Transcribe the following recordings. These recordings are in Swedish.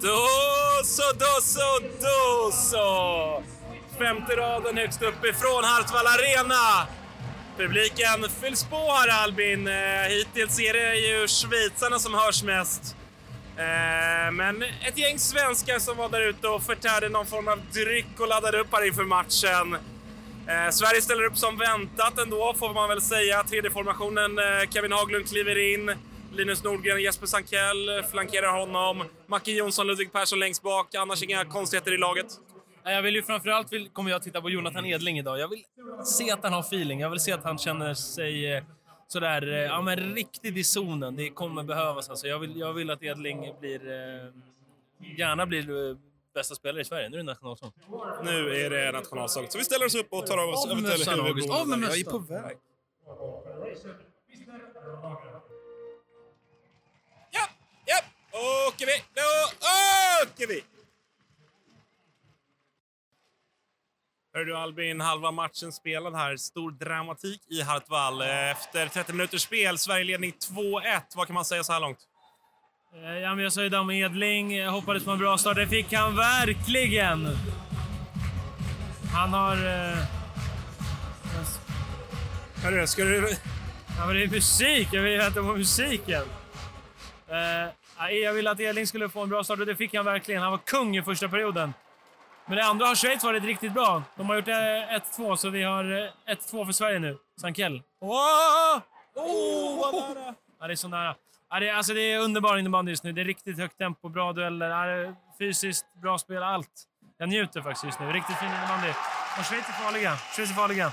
Då så, då så, då så! Femte raden högst uppifrån Hartwall Arena. Publiken fylls på här Albin. Eh, hittills är det ju schweizarna som hörs mest. Eh, men ett gäng svenskar som var där ute och förtärde någon form av dryck och laddade upp här inför matchen. Eh, Sverige ställer upp som väntat ändå, får man väl säga. Tredje formationen, Kevin Haglund kliver in. Linus Nordgren och Jesper Sankell flankerar honom. Macke Jonsson, Ludvig Persson längst bak. Annars inga konstigheter i laget. Jag vill ju framförallt vill, kommer jag titta på Jonathan Edling idag. Jag vill se att han har feeling. Jag vill se att han känner sig eh, sådär, eh, ja men riktigt i zonen. Det kommer behövas alltså. Jag vill, jag vill att Edling blir, eh, gärna blir bästa spelare i Sverige. Nu är det nationalsång. Nu är det nationalsång. Så vi ställer oss upp och tar av oss Av med mössan, August. Av med Jag är mössan. på väg. Åker vi. Då åker vi. Hör du Albin, halva matchen spelad här. Stor dramatik i Hartwall. Efter 30 minuters spel, Sverigeledning 2-1. Vad kan man säga så här långt? Eh, Ja, men jag sa ju Dam Edling. Jag hoppades på en bra start. Det fick han verkligen! Han har... Eh, Hörru, ska du... ja, men det är musik. Jag vill vänta på musiken. Eh, jag ville att Edling skulle få en bra start och det fick han verkligen. Han var kung i första perioden. Men det andra har Schweiz varit riktigt bra. De har gjort eh, 1-2, så vi har eh, 1-2 för Sverige nu. Sankell. Åh! Oh, vad nära! Ja, det är så nära. Ja, det, är- alltså, det är underbar innebandy just nu. Det är riktigt högt tempo, bra dueller, ja, fysiskt, bra spel, allt. Jag njuter faktiskt just nu. Riktigt fin innebandy. Och Schweiz är farliga. Schweiz är farliga.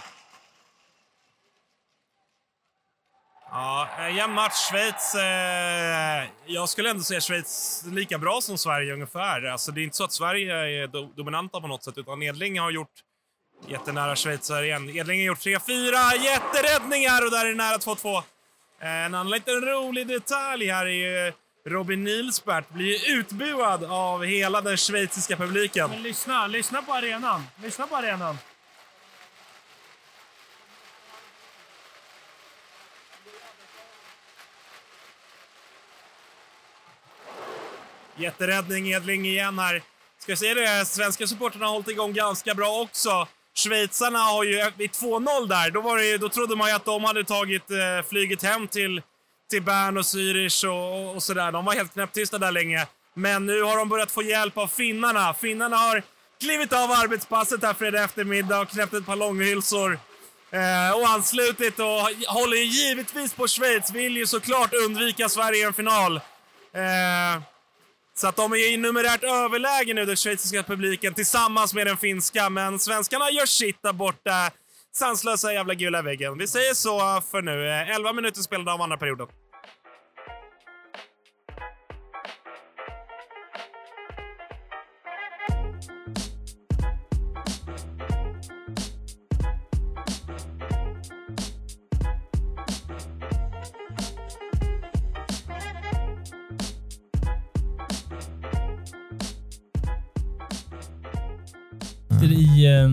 Ja, eh, jämn match. Schweiz... Eh, jag skulle ändå säga Schweiz lika bra som Sverige ungefär. Alltså, det är inte så att Sverige är do dominanta på något sätt, utan Edling har gjort jättenära schweizare igen. Edling har gjort 3-4 jätteräddningar och där är det nära 2-2. Eh, en annan liten rolig detalj här är ju Robin Nilsbert blir utbuad av hela den schweiziska publiken. Men lyssna, lyssna på arenan. Lyssna på arenan. Jätteräddning, Edling igen här. Ska se det, svenska supporterna har hållit igång ganska bra också. Schweizarna har ju vid 2-0 där, då, var det, då trodde man ju att de hade tagit eh, flyget hem till, till Bern och Zürich och, och sådär. De var helt knäpptysta där länge. Men nu har de börjat få hjälp av finnarna. Finnarna har klivit av arbetspasset här fredag eftermiddag och knäppt ett par långhylsor. Eh, och anslutit och håller givetvis på Schweiz. Vill ju såklart undvika Sverige i en final. Eh, så att de är i numerärt överläge nu, den schweiziska publiken, tillsammans med den finska. Men svenskarna gör sitt där borta. Sanslösa jävla gula väggen. Vi säger så för nu. 11 minuter spelade av andra perioden. I eh,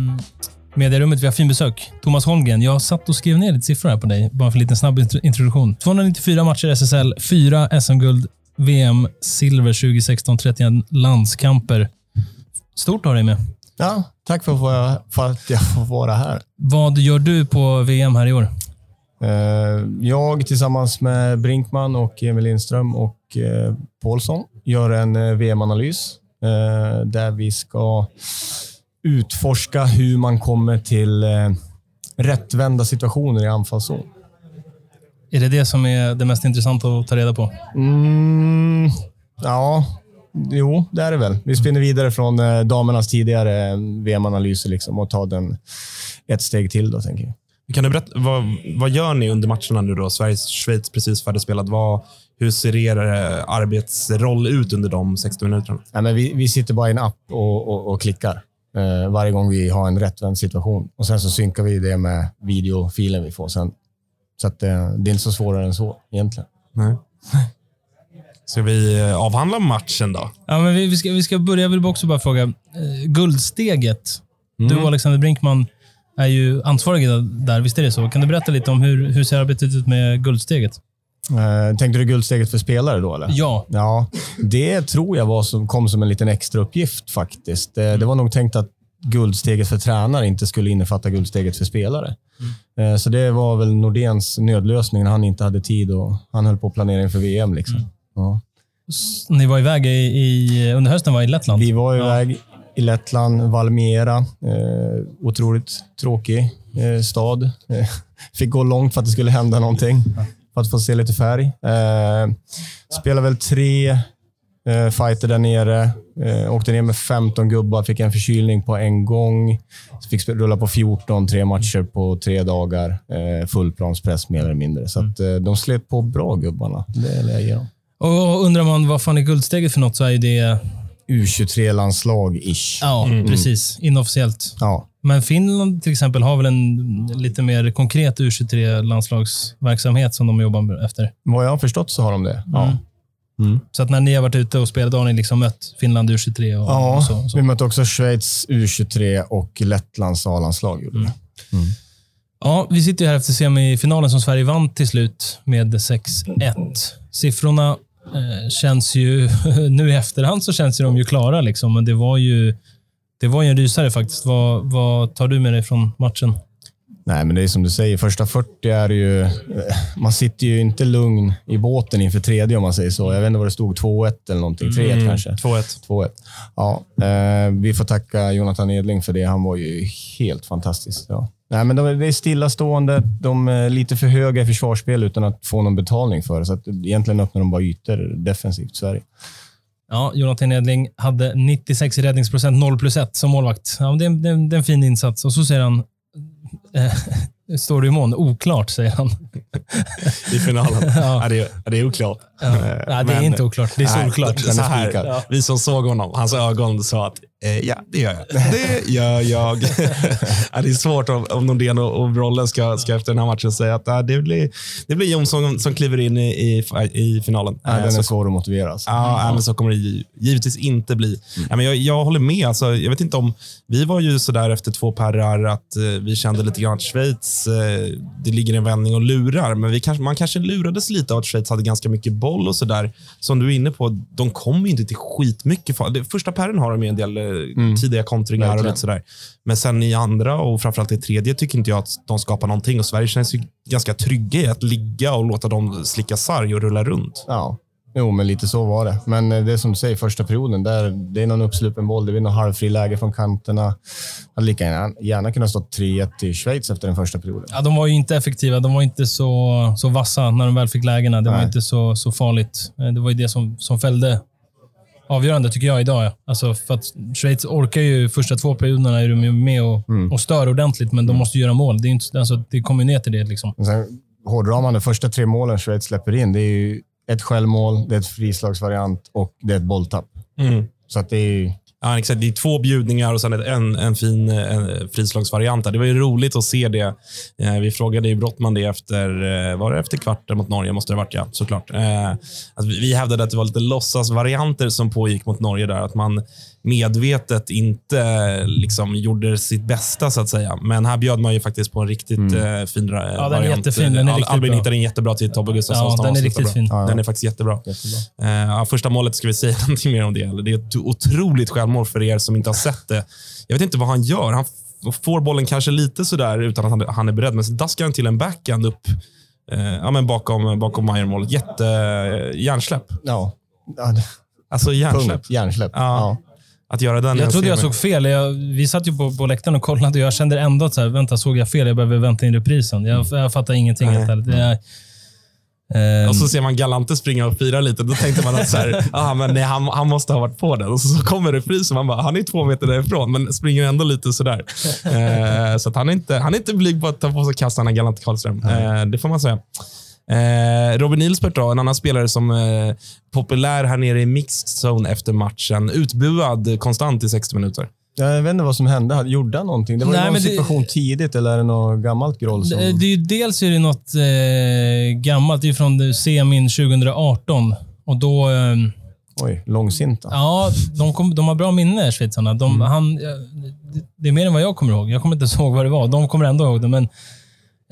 medierummet, vi har fin besök. Thomas Holmgren. Jag satt och skrev ner lite siffror här på dig, bara för en liten snabb intro- introduktion. 294 matcher i SSL, 4 SM-guld, VM, silver 2016, 31 landskamper. Stort att ha dig med. Ja, tack för, för att jag får vara här. Vad gör du på VM här i år? Eh, Jag tillsammans med Brinkman och Emil Lindström och eh, Paulsson gör en eh, VM-analys där vi ska utforska hur man kommer till eh, rättvända situationer i anfallszon. Är det det som är det mest intressanta att ta reda på? Mm, ja, jo, det är det väl. Vi spinner vidare från eh, damernas tidigare VM-analyser liksom och tar den ett steg till då, tänker jag. Kan du berätta, vad, vad gör ni under matcherna nu då? Sverige-Schweiz precis färdigspelat. Vad, hur ser er eh, arbetsroll ut under de 60 minuterna? Nej, men vi, vi sitter bara i en app och, och, och klickar eh, varje gång vi har en rättvänd situation. Och Sen så synkar vi det med videofilen vi får sen. Så att, eh, det är inte så svårare än så egentligen. Nej. Ska vi eh, avhandla matchen då? Ja, men vi, vi, ska, vi ska börja. Jag vill också bara fråga. Eh, guldsteget. Du och Alexander Brinkman är ju ansvariga där. Visst är det så? Kan du berätta lite om hur, hur ser arbetet ut med guldsteget? Eh, tänkte du guldsteget för spelare då? Eller? Ja. Ja, det tror jag var som, kom som en liten extra uppgift faktiskt. Det, det var nog tänkt att guldsteget för tränare inte skulle innefatta guldsteget för spelare. Eh, Så det var väl Nordens nödlösning när han inte hade tid och han höll på planering för VM. Liksom. Ja. Ni var iväg i, i, under hösten var i Lettland. Vi var iväg i Lettland, Valmiera. Eh, otroligt tråkig eh, stad. Eh, fick gå långt för att det skulle hända någonting. För att få se lite färg. Eh, spelade väl tre eh, fighter där nere. Eh, åkte ner med 15 gubbar, fick en förkylning på en gång. Fick rulla på 14, tre matcher på tre dagar. Eh, fullplanspress mer eller mindre. Så att, eh, de slet på bra gubbarna. Det är jag ge dem. Och undrar man vad fan är guldsteget för något så är ju det... U23-landslag-ish. Ja, precis. Inofficiellt. Ja. Men Finland till exempel har väl en lite mer konkret U23-landslagsverksamhet som de jobbar efter. Vad jag har förstått så har de det. Ja. Mm. Så att när ni har varit ute och spelat, har ni liksom mött Finland U23 och, Ja, och så. så. vi mötte också Schweiz U23 och Lettlands A-landslag. gjorde vi. Ja, vi sitter ju här efter semifinalen som Sverige vann till slut med 6-1. Siffrorna Eh, känns ju... Nu i efterhand så känns ju de ju klara, liksom, men det var ju, det var ju en rysare faktiskt. Vad, vad tar du med dig från matchen? Nej, men det är som du säger. Första 40 är ju... eh, Man sitter ju inte lugn i båten inför tredje om man säger så. Jag vet inte vad det stod. 2-1 eller någonting. 3-1 kanske. 2-1. 2-1. Ja, eh, vi får tacka Jonathan Edling för det. Han var ju helt fantastisk. Ja. Nej, men de, det är stillastående. De är lite för höga i försvarsspel utan att få någon betalning för det. Så att egentligen öppnar de bara ytor defensivt, Sverige. Ja, Jonathan Edling hade 96 i räddningsprocent, 0 plus 1 som målvakt. Ja, det, är, det, är, det är en fin insats. Och så säger han... Eh, står det i mån? Oklart, säger han. I finalen. Ja. ja. det, är, det är oklart. Ja. Nej, det är inte oklart. Det är solklart. Vi som såg honom, hans ögon sa att eh, ja, det gör jag. Det gör jag. ja, det är svårt om, om Nordén och, och Brollen ska, ska efter den här matchen säga att ja, det, blir, det blir Jonsson som kliver in i, i, i finalen. Nej, Eh, den så är svår att motivera. Alltså. Ja, nej, men så kommer det gi- givetvis inte bli. Ja, men jag, jag håller med. Alltså, jag vet inte om... Vi var ju sådär efter två perrar att eh, vi kände lite grann att Schweiz, eh, det ligger en vändning och lurar. Men vi kanske, man kanske lurades lite av att Schweiz hade ganska mycket boll och sådär. Som du är inne på, de kommer ju inte till skitmycket. det- Första perren har de ju en del eh, tidiga kontringar och Verkligen. lite sådär. Men sen i andra och framförallt i tredje tycker inte jag att de skapar någonting. Och Sverige känns ju ganska trygga i att ligga och låta dem slicka sarg och rulla runt. Ja, jo, men lite så var det. Men eh, det är som du säger, första perioden, där, det är någon uppsluppen boll. Det blir någon halvfri läge från kanterna. Hade lika gärna, gärna kunnat stå 3-1 till Schweiz efter den första perioden. Ja, de var ju inte effektiva. De var inte så, så vassa när de väl fick lägena. Det var Nej. inte så, så farligt. Eh, Det var ju det som, som fällde avgörande, tycker jag, idag. Alltså, för att Schweiz orkar ju första två perioderna är de ju med och, och stör ordentligt, men de måste göra mål. Det, är inte, alltså, det kommer ju ner till det. Liksom. Sen hårdrar man de första tre målen Schweiz släpper in. Det är ju ett självmål, det är ett frislagsvariant och det är ett bolltapp. Så att det är ju... Ja, exakt. Det är två bjudningar och sen en, en fin en frislagsvariant. Det var ju roligt att se det. Eh, vi frågade ju Brottman det efter, eh, var det efter kvarten mot Norge? Måste det ha varit, ja. Såklart. Eh, att vi, hävdade att det var lite låtsasvarianter som pågick mot Norge där. Att man medvetet inte eh, liksom gjorde sitt bästa, så att säga. Men här bjöd man ju faktiskt på en riktigt eh, fin är variant. jättefin. Den är Al- Albin bra. hittade in jättebra till Tobbe Gustafsson. Ja, den är riktigt bra. fin. Den är faktiskt jättebra. Eh, ja, första målet, ska vi säga någonting mer om det? Eller? Det är ett otroligt självmål för er som inte har sett det. Jag vet inte vad han gör. Han får bollen kanske lite sådär utan att han, han är beredd, men så daskar han till en backhand upp eh, ja, men bakom, bakom Mayer-målet. Jätte eh, hjärnsläpp. Ja. Alltså hjärnsläpp. punkt. Hjärnsläpp. Ja. Ja. Att göra den Jag trodde jag såg fel. Jag, vi satt ju på, på läktaren och kollade och jag kände ändå att så här, vänta, såg jag fel? Jag behöver vänta in reprisen. Jag, jag fattar ingenting. Nej. helt ärligt. Ehm, Och så ser man Galante springa och fira lite. Då tänkte man att så här, ah, men nej, han, han måste ha varit på den. Och så, så kommer reprisen. Man bara, han är två meter därifrån, men springer ändå lite sådär. eh, så han, är inte, han är inte blyg på att ta på sig kastarna, Galante Karlström. Eh, det får man säga. Eh, Robin Nilsbert då, en annan spelare som eh, populär här nere i mixed zone efter matchen. Utbuad konstant i 60 minuter. Jag vet inte vad som hände. Gjorde han någonting? Det var Nej, någon men det- situation tidigt eller är det något gammalt groll? Som... det, det dels är det något eh, gammalt. Det är från semin 2018. Och då... ehm, Oj, långsinta. Ja, de, kom, de har bra minne, schweizarna. De, Mm. han, det, det är mer än vad jag kommer ihåg. Jag kommer inte ihåg vad det var. De kommer ändå ihåg det, men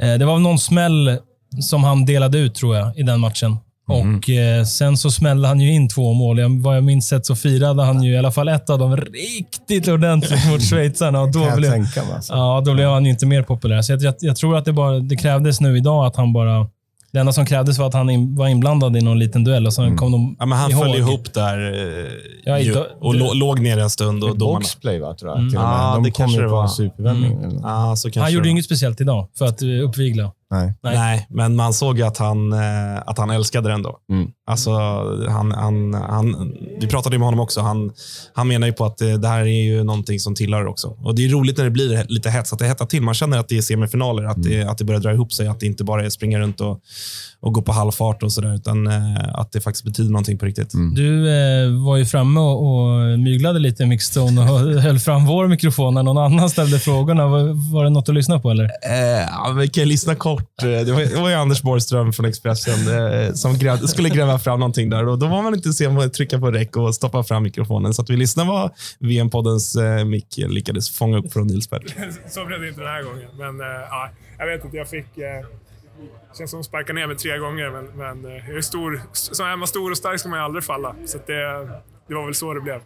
eh, det var någon smäll som han delade ut, tror jag, i den matchen. Mm. Och eh, Sen så smällde han ju in två mål. Jag, vad jag minns rätt så firade han ju i alla fall ett av dem riktigt ordentligt mot schweizarna. Och då Kan jag blev, tänka mig. Alltså. ja, då blev han ju inte mer populär. Så jag, jag, jag tror att det, bara, det krävdes nu idag att han bara... Det enda som krävdes var att han in, var inblandad i någon liten duell och sen kom de Ja, men han ihåg. föll ihop där eh, Ja, ju, och lå, låg ner en stund. Och domarna... boxplay, va, tror jag. Mm. Till. Ja, De det kom kanske ju det på var. en supervändning. så kanske Han gjorde ju inget speciellt idag för att eh, uppvigla. Nej. Nej. Men man såg ju att han, eh, att han älskade den då. Mm. Alltså, han, han, han, vi pratade ju med honom också. Han, han menar ju på att det, det här är ju någonting som tillhör också. Och Det är roligt när det blir lite hets, att det hettar till. Man känner att det är semifinaler, att, det, att det börjar dra ihop sig. Att det inte bara är springa runt och, och gå på halvfart och sådär, utan eh, att det faktiskt betyder någonting på riktigt. Du eh, var ju framme och, och myglade lite i Mixzone och höll fram vår mikrofon när någon annan ställde frågorna. Var, var det något att lyssna på eller? Eh, ja, vi kan lyssna kort. Eh, Det var, det var ju Anders Borgström från Expressen eh, som gräv, skulle gräva fram någonting där. Och då var man inte sen med att trycka på räck och stoppa fram mikrofonen. Så att vi lyssnade vad VM-poddens eh, mick lyckades fånga upp från Nils Berg. Så blev det inte den här gången. Men eh, ja, jag vet inte, jag fick... Eh, känns som att sparka ner mig tre gånger, men, men eh, jag är stor, så är man stor och stark ska man ju aldrig falla. Så att det, det var väl så det blev.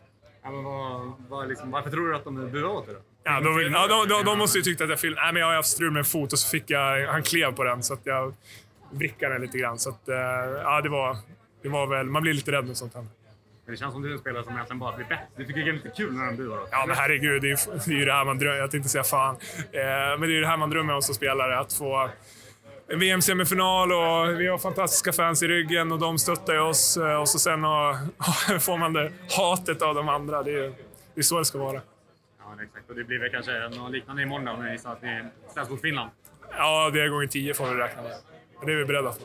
Ja, men vad, vad liksom, varför tror du att de buade åt dig då? Ja, de, vill, ja, de, de, de måste ju tyckt att jag filmade. Nej, men jag har haft strul med en fot och så fick jag... Han klev på den så att jag vrickade den lite grann. Så att, eh, ja, det var, det var väl... Man blir lite rädd när sånt händer. Det känns som du är en spelare som egentligen bara blir bättre. Du tycker det är lite kul när de buar. Ja, men herregud, det är, ju- det är ju det här man drömmer Jag tänkte säga fan. Eh, men det är ju det här man drömmer om som spelare. Att få en VM-semifinal och vi har fantastiska fans i ryggen och de stöttar ju oss. eh, Och så sen och, får man det hatet av de andra. Det är, det är så det ska vara. Men exakt. Och det blir väl kanske något liknande imorgon då, när ni sa att ni ställs mot Finland. Ja, det är gånger tio får vi räkna med. Och det är vi beredda på.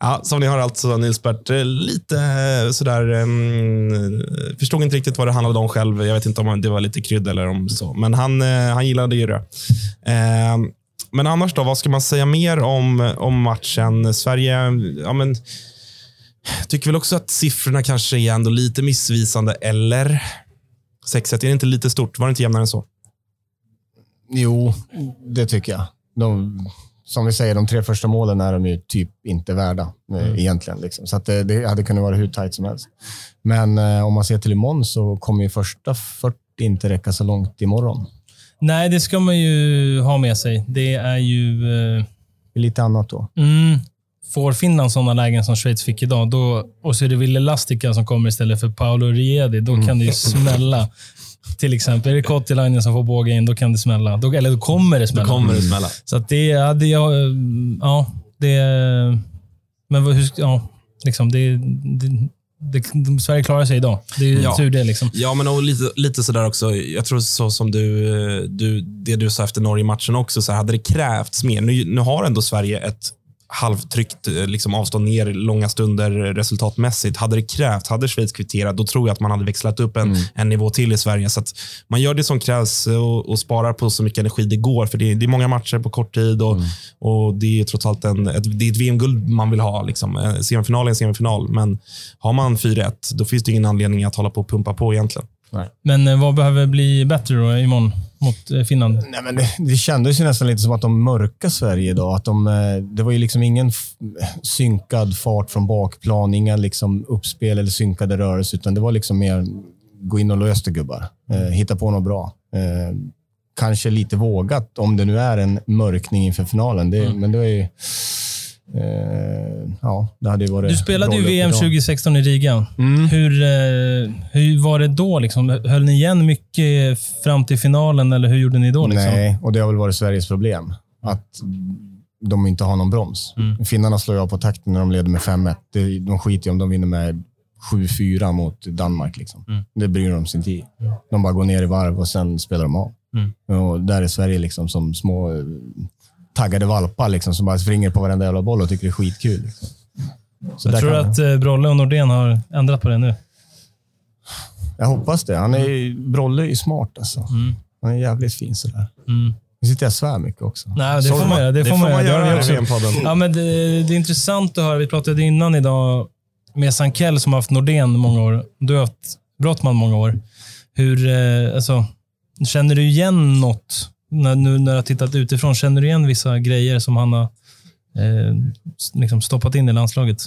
Ja, som ni har alltså Nils Bert eh, lite eh, sådär... Um, förstod inte riktigt vad det handlade om själv. Jag vet inte om det var lite krydd eller om så. Men han, eh, han gillade ju det. Ehm, men annars då, vad ska man säga mer om, om matchen? Sverige, ja men... Tycker väl också att siffrorna kanske är ändå lite missvisande, eller? 6 är det inte lite stort? Var det inte jämnare än så? Jo, det tycker jag. De, som vi säger, de tre första målen är de ju typ inte värda eh, egentligen. Liksom. Så att det, det hade kunnat vara hur tajt som helst. Men eh, om man ser till imorgon så kommer ju första 40 inte räcka så långt imorgon. Nej, det ska man ju ha med sig. Det är ju... Eh, Det är lite annat då. mm, får Finland sådana lägen som Schweiz fick idag, då, och så är det Ville Lastica som kommer istället för Paolo Riedi, då kan det ju smälla. Till exempel, är det Kottilainen som får båga in, då kan det smälla. Då, eller då kommer det smälla. Då kommer det smälla. Så att det hade jag... Ja, det... Men vad- hur... ska- Ja, liksom det, det, det, Sverige klarar sig idag. Det är ju Ja. tur det. Liksom. Ja, men och lite, lite sådär också. Jag tror så som du, du, det du sa efter Norge-matchen också, så hade det krävts mer. Nu, nu har ändå Sverige ett halvtryckt eh, liksom, avstånd ner långa stunder resultatmässigt. Hade det krävts, hade Schweiz kvitterat, då tror jag att man hade växlat upp en, en nivå till i Sverige. Så att man gör det som krävs och, och sparar på så mycket energi det går. För det, är- det är många matcher på kort tid och, och det är trots allt en, ett, det är ett VM-guld man vill ha. Liksom. Eh, Semifinal är en semifinal, men har man 4-1, då finns det ingen anledning att hålla på och pumpa på egentligen. Men eh, vad behöver bli bättre då imorgon mot eh, Finland? Nej, men det, det kändes ju nästan lite som att de mörkar Sverige idag. Att de, eh, det var ju liksom ingen synkad fart från bakplan, inga liksom uppspel eller synkade rörelser, utan det var liksom mer gå in och lös det gubbar. Eh, hitta på något bra. Kanske lite vågat, om det nu är en mörkning inför finalen. Det, Men det var ju... Eh, ja, det hade varit Du spelade ju VM idag. 2016 i Riga. Mm. Hur, eh, hur var det då? Liksom? Höll ni igen mycket fram till finalen eller hur gjorde ni då? Liksom? Nej, och det har väl varit Sveriges problem. Att de inte har någon broms. Mm. Finnarna slår av på takten när de leder med 5-1. Det- De skiter ju om de vinner med 7-4 mot Danmark. Liksom. Mm. Det bryr de sig inte i. De bara går ner i varv och sen spelar de av. Mm. Och där är Sverige liksom som små taggade valpar liksom, som bara springer på varenda jävla boll och tycker det är skitkul. Liksom. Så Jag tror att eh, Brolle och Nordén har ändrat på det nu. jag hoppas det. Han är, ju- Brolle är ju smart alltså. Mm. Han är jävligt fin sådär. Mm. Nu sitter jag och svär mycket också. Nej, det Sorry. får man göra. Det får man göra. Det i också. Ja, men det, det är intressant att höra. Vi pratade innan idag med Sankell som har haft Nordén många år. Du har haft Brottman många år. Hur, eh, alltså, känner du igen något? När, nu när du har tittat utifrån, känner du igen vissa grejer som han har eh, liksom stoppat in i landslaget.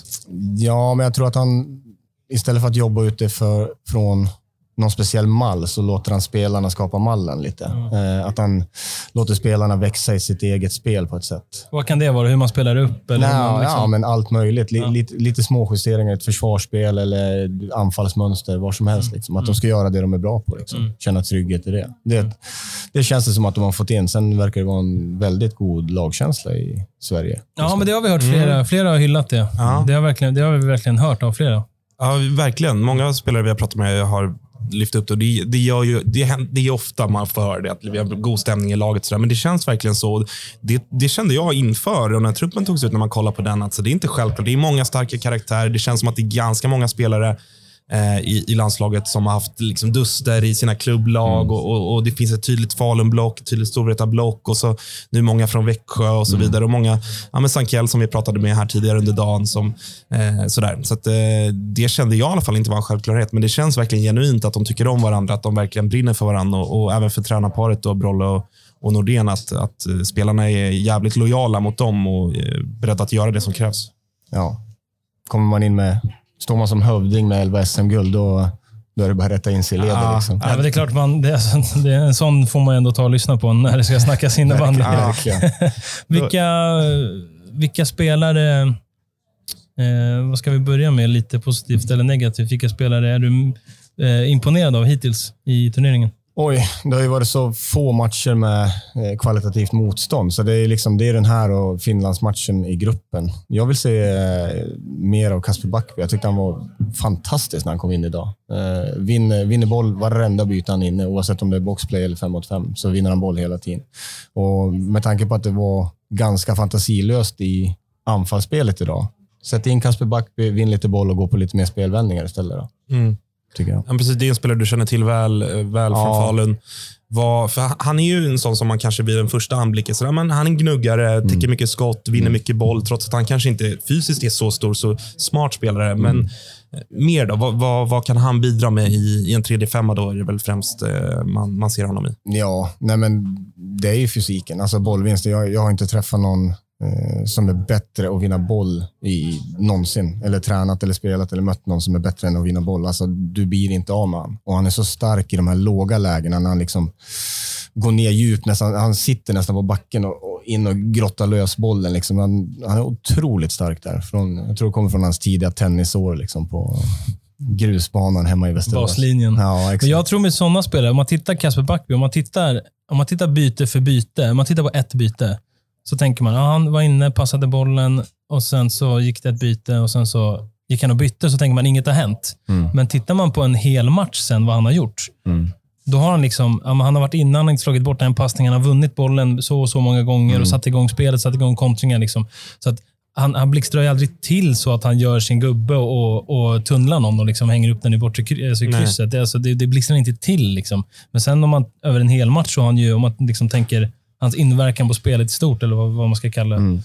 Ja, men jag tror att han istället för att jobba utifrån någon speciell mall så låter han spelarna skapa mallen lite. Eh, att han låter spelarna växa i sitt eget spel på ett sätt. Vad kan det vara? Hur man spelar upp? Eller Nej, man liksom... Ja, men allt möjligt. Li, Ja. lite, lite små justeringar i ett försvarsspel eller anfallsmönster, vad som helst. Liksom. Att de ska göra det de är bra på. Liksom. Mm. Känna trygghet i det. det. Det känns det som att de har fått in. Sen verkar det vara en väldigt god lagkänsla i Sverige. Ja, men det har vi hört. Flera, flera har hyllat det. Ja. Det, har verkligen, det har vi verkligen hört av flera. Ja, verkligen. Många spelare vi har pratat med har lyfta upp det. Det, det, gör ju, det, det är ofta man får höra det, att vi har god stämning i laget. Så där. Men det känns verkligen så. Det, det kände jag inför och när truppen togs ut, när man kollar på den. Alltså, det är inte självklart. Det är många starka karaktärer. Det känns som att det är ganska många spelare i, i landslaget som har haft liksom, duster i sina klubblag. Och, och, och Det finns ett tydligt Falun-block, ett tydligt Storvreta-block och så nu många från Växjö och så vidare. Och många, ja, men Sankell som vi pratade med här tidigare under dagen. Som, eh, sådär. Så att, eh, det kände jag i alla fall inte var en självklarhet. Men det känns verkligen genuint att de tycker om varandra, att de verkligen brinner för varandra och, och även för tränarparet då, Brolle och, och Nordén, att, att eh, spelarna är jävligt lojala mot dem och eh, beredda att göra det som krävs. Ja. Kommer man in med, står man som hövding med 11 SM-guld, då, då är det bara att rätta in sig i ledet. Ja. Liksom. Ja, men det är klart, man, det, är, alltså- det är en sån får man ändå ta och lyssna på när det ska snackas innebandy. Verkligen. vilka, vilka spelare... Eh, vad ska vi börja med? Lite positivt eller negativt. Vilka spelare är du eh, imponerad av hittills i turneringen? Oj, det har ju varit så få matcher med eh, kvalitativt motstånd. Så det är, liksom, det är den här och Finlandsmatchen i gruppen. Jag vill se eh, mer av Kasper Backby. Jag tyckte han var fantastisk när han kom in idag. Eh, vinner, vinner boll varenda byte han är inne, oavsett om det är boxplay eller fem mot fem, så vinner han boll hela tiden. Och med tanke på att det var ganska fantasilöst i anfallsspelet idag. Sätt in Kasper Backby, vinn lite boll och gå på lite mer spelvändningar istället. Då, mm tycker jag. Ja, precis, det är en spelare du känner till väl, eh, väl från Ja. Falun. Vad, för han är ju en sån som man kanske vid den första anblicken, sådär, men han är en gnuggare, täcker mycket skott, vinner mycket boll, trots att han kanske inte fysiskt är så stor, så smart spelare. Men eh, mer då? Vad, vad, vad kan han bidra med i, i en 3D5 då? Är det väl främst eh, man, man ser honom i. Ja, nej men det är ju fysiken. Alltså bollvinster. Jag, jag har inte träffat någon som är bättre att vinna boll i någonsin. Eller tränat eller spelat eller mött någon som är bättre än att vinna boll. Alltså, du blir inte av med honom. Och han är så stark i de här låga lägena när han liksom går ner djupt. Nästan, han sitter nästan på backen och, och in och grottar lös bollen. Liksom. Han, han är otroligt stark där. Från, jag tror det kommer från hans tidiga tennisår liksom, på grusbanan hemma i Västerås. Baslinjen. Ja, exakt. Jag tror med sådana spelare, om man tittar Kasper Backby, om man tittar, om man tittar byte för byte, om man tittar på ett byte, så tänker man, ja, han var inne, passade bollen och sen så gick det ett byte och sen så gick han och bytte, så tänker man inget har hänt. Mm. Men tittar man på en hel match sen, vad han har gjort, Mm. då har han liksom, ja, han har varit innan, han har inte slagit bort en passning, han har vunnit bollen så och så många gånger och satt igång spelet, satt igång kontringar. Liksom. Så att han, han blixtrar ju aldrig till så att han gör sin gubbe och, och tunnlar någon och liksom hänger upp den i bortre kry- alltså i krysset. Det, alltså, det, det blixtrar inte till. Liksom. Men sen om man över en hel match, så har han ju, om man liksom tänker hans inverkan på spelet i stort, eller vad, vad man ska kalla det. Mm.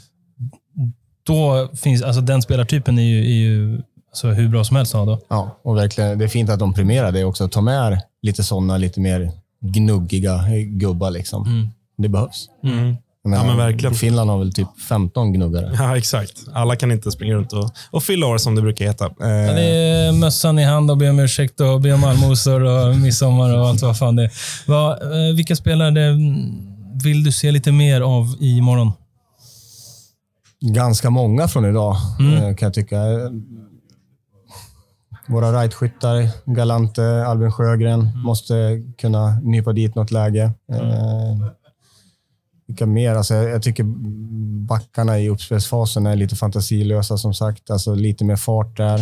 Då finns, alltså den spelartypen är ju, är ju alltså, hur bra som helst att ha då. Ja, och verkligen, det är fint att de premierar det också. Ta med lite sådana lite mer gnuggiga gubbar. Liksom. Mm. Det behövs. Ja, men verkligen. Finland har väl typ 15 gnuggare. Ja, exakt. Alla kan inte springa runt och, och fylla år som det brukar heta. Eh, Ja, det är mössan i hand och be om ursäkt och be om allmosor och midsommar och allt vad fan det är. Vad, eh, vilka spelare mm, vill du se lite mer av imorgon? Ganska många från idag, Mm. eh, kan jag tycka. Våra rightskyttar, Galante, Albin Sjögren, Mm. måste kunna nypa dit något läge. Eh, vilka mer? Alltså, jag, tycker backarna i uppspelsfasen är lite fantasilösa, som sagt. Alltså, lite mer fart där.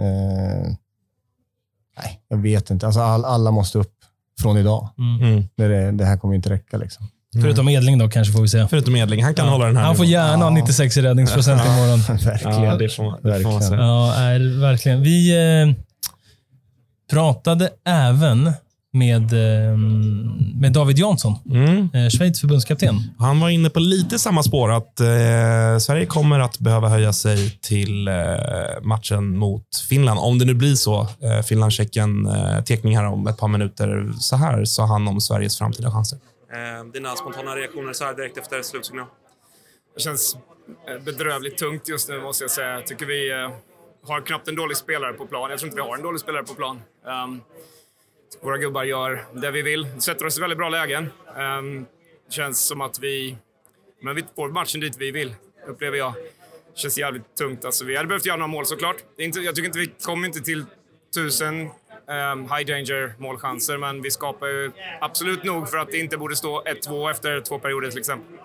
Eh, nej, jag vet inte. Alltså, all, alla måste upp från idag. mm. Det, det, det här kommer inte räcka. Liksom. Förutom Edling då kanske får vi se. Förutom Edling. Han kan hålla den här Han får nivån. gärna ha 96 i räddningsprocent imorgon. Verkligen. Ja, det får man, det får man Verkligen. säga. Ja, är, verkligen. Vi eh, pratade även med, eh, med David Jansson, Mm. eh, Schweiz förbundskapten. Han var inne på lite samma spår, att eh, Sverige kommer att behöva höja sig till eh, matchen mot Finland. Om det nu blir så. Eh, Finland-Tjeckien, eh, tekning här om ett par minuter. Så här sa han om Sveriges framtida chanser. Eh, dina spontana reaktioner så här direkt efter slutsignal? Det känns eh, bedrövligt tungt just nu måste jag säga. Jag tycker vi eh, har knappt en dålig spelare på plan. Jag tror inte vi har en dålig spelare på plan. Um, våra gubbar gör det vi vill. Sätter oss i väldigt bra lägen. Um, det känns som att vi, men vi får matchen dit vi vill, upplever jag. Det känns jävligt tungt. Alltså, vi hade behövt göra några mål såklart. Det är inte, jag tycker inte vi kom inte till tusen Ehm, high danger målchanser, men vi skapar ju absolut nog för att det inte borde stå 1-2 efter två perioder till exempel.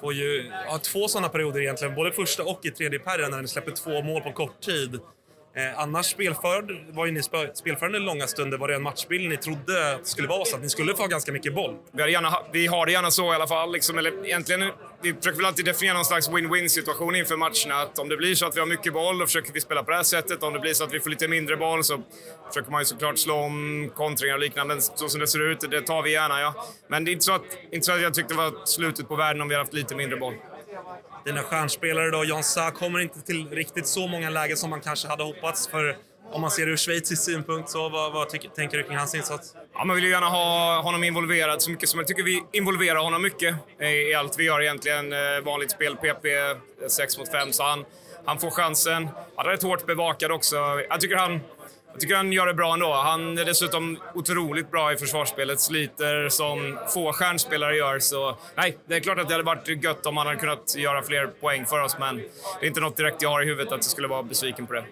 Får ju ha två sådana perioder egentligen, både första och i tredje perioden när ni släpper två mål på kort tid. Eh, annars spelförd, var ju ni spelförande långa stunder. Var det en matchbild ni trodde att det skulle vara så? Att ni skulle få ha ganska mycket boll? Vi, gärna, vi har det gärna så i alla fall. Liksom, eller egentligen, vi försöker väl alltid definiera någon slags win-win situation inför matcherna. Att om det blir så att vi har mycket boll, då försöker vi spela på det här sättet. Om det blir så att vi får lite mindre boll så försöker man ju såklart slå om kontringar och liknande. Men så som det ser ut, det tar vi gärna, ja. Men det är inte så att, inte så att jag tyckte det var slutet på världen om vi hade haft lite mindre boll. Dina stjärnspelare då, Jan Sa kommer inte till riktigt så många lägen som man kanske hade hoppats. För om man ser det ur schweizisk synpunkt, så vad, vad tycker, tänker du kring hans insats? Ja, man vill ju gärna ha honom involverad så mycket som möjligt. Jag tycker vi involverar honom mycket i, i allt vi gör egentligen. Eh, vanligt spel, PP, 6 mot 5, så han, han får chansen. Han är rätt hårt bevakad också. Jag tycker han, jag tycker han gör det bra ändå. Han är dessutom otroligt bra i försvarsspelet, sliter som få stjärnspelare gör. Så nej, det är klart att det hade varit gött om han hade kunnat göra fler poäng för oss, men det är inte något direkt jag har i huvudet att jag skulle vara besviken på det.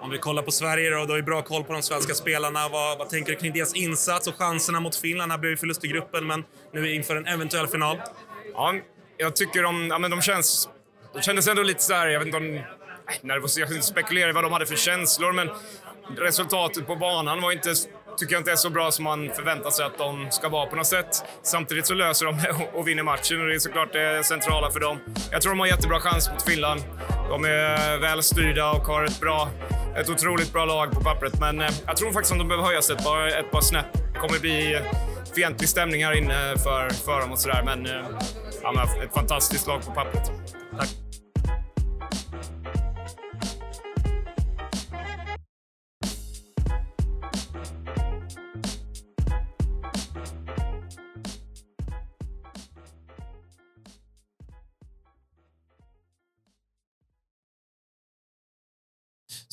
Om vi kollar på Sverige då, du har ju bra koll på de svenska spelarna. Vad, vad tänker du kring deras insats och chanserna mot Finland? Här blev ju förlust i gruppen, men nu inför en eventuell final. Ja, jag tycker de, ja, men de känns... De kändes ändå lite så här, jag vet inte om... Nervös, jag ska inte spekulera i vad de hade för känslor, men resultatet på banan var inte, tycker jag inte är så bra som man förväntar sig att de ska vara på något sätt. Samtidigt så löser de det och- vinner matchen och det är såklart det centrala för dem. Jag tror de har jättebra chans mot Finland. De är välstyrda och har ett bra, ett otroligt bra lag på pappret, men eh, jag tror faktiskt att de behöver höja sig ett par, ett par snäpp. Det kommer bli fientlig stämning här inne för, för dem och sådär, men eh, ja, men ett fantastiskt lag på pappret.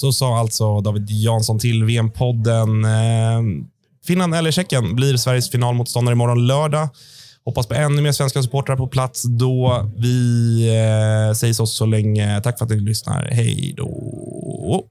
Så sa alltså David Jansson till VM-podden. Eh, Finland eller Tjeckien blir Sveriges finalmotståndare imorgon lördag. Hoppas på ännu mer svenska supportrar på plats då. Vi eh, säger så så länge. Tack för att ni lyssnar. Hej då.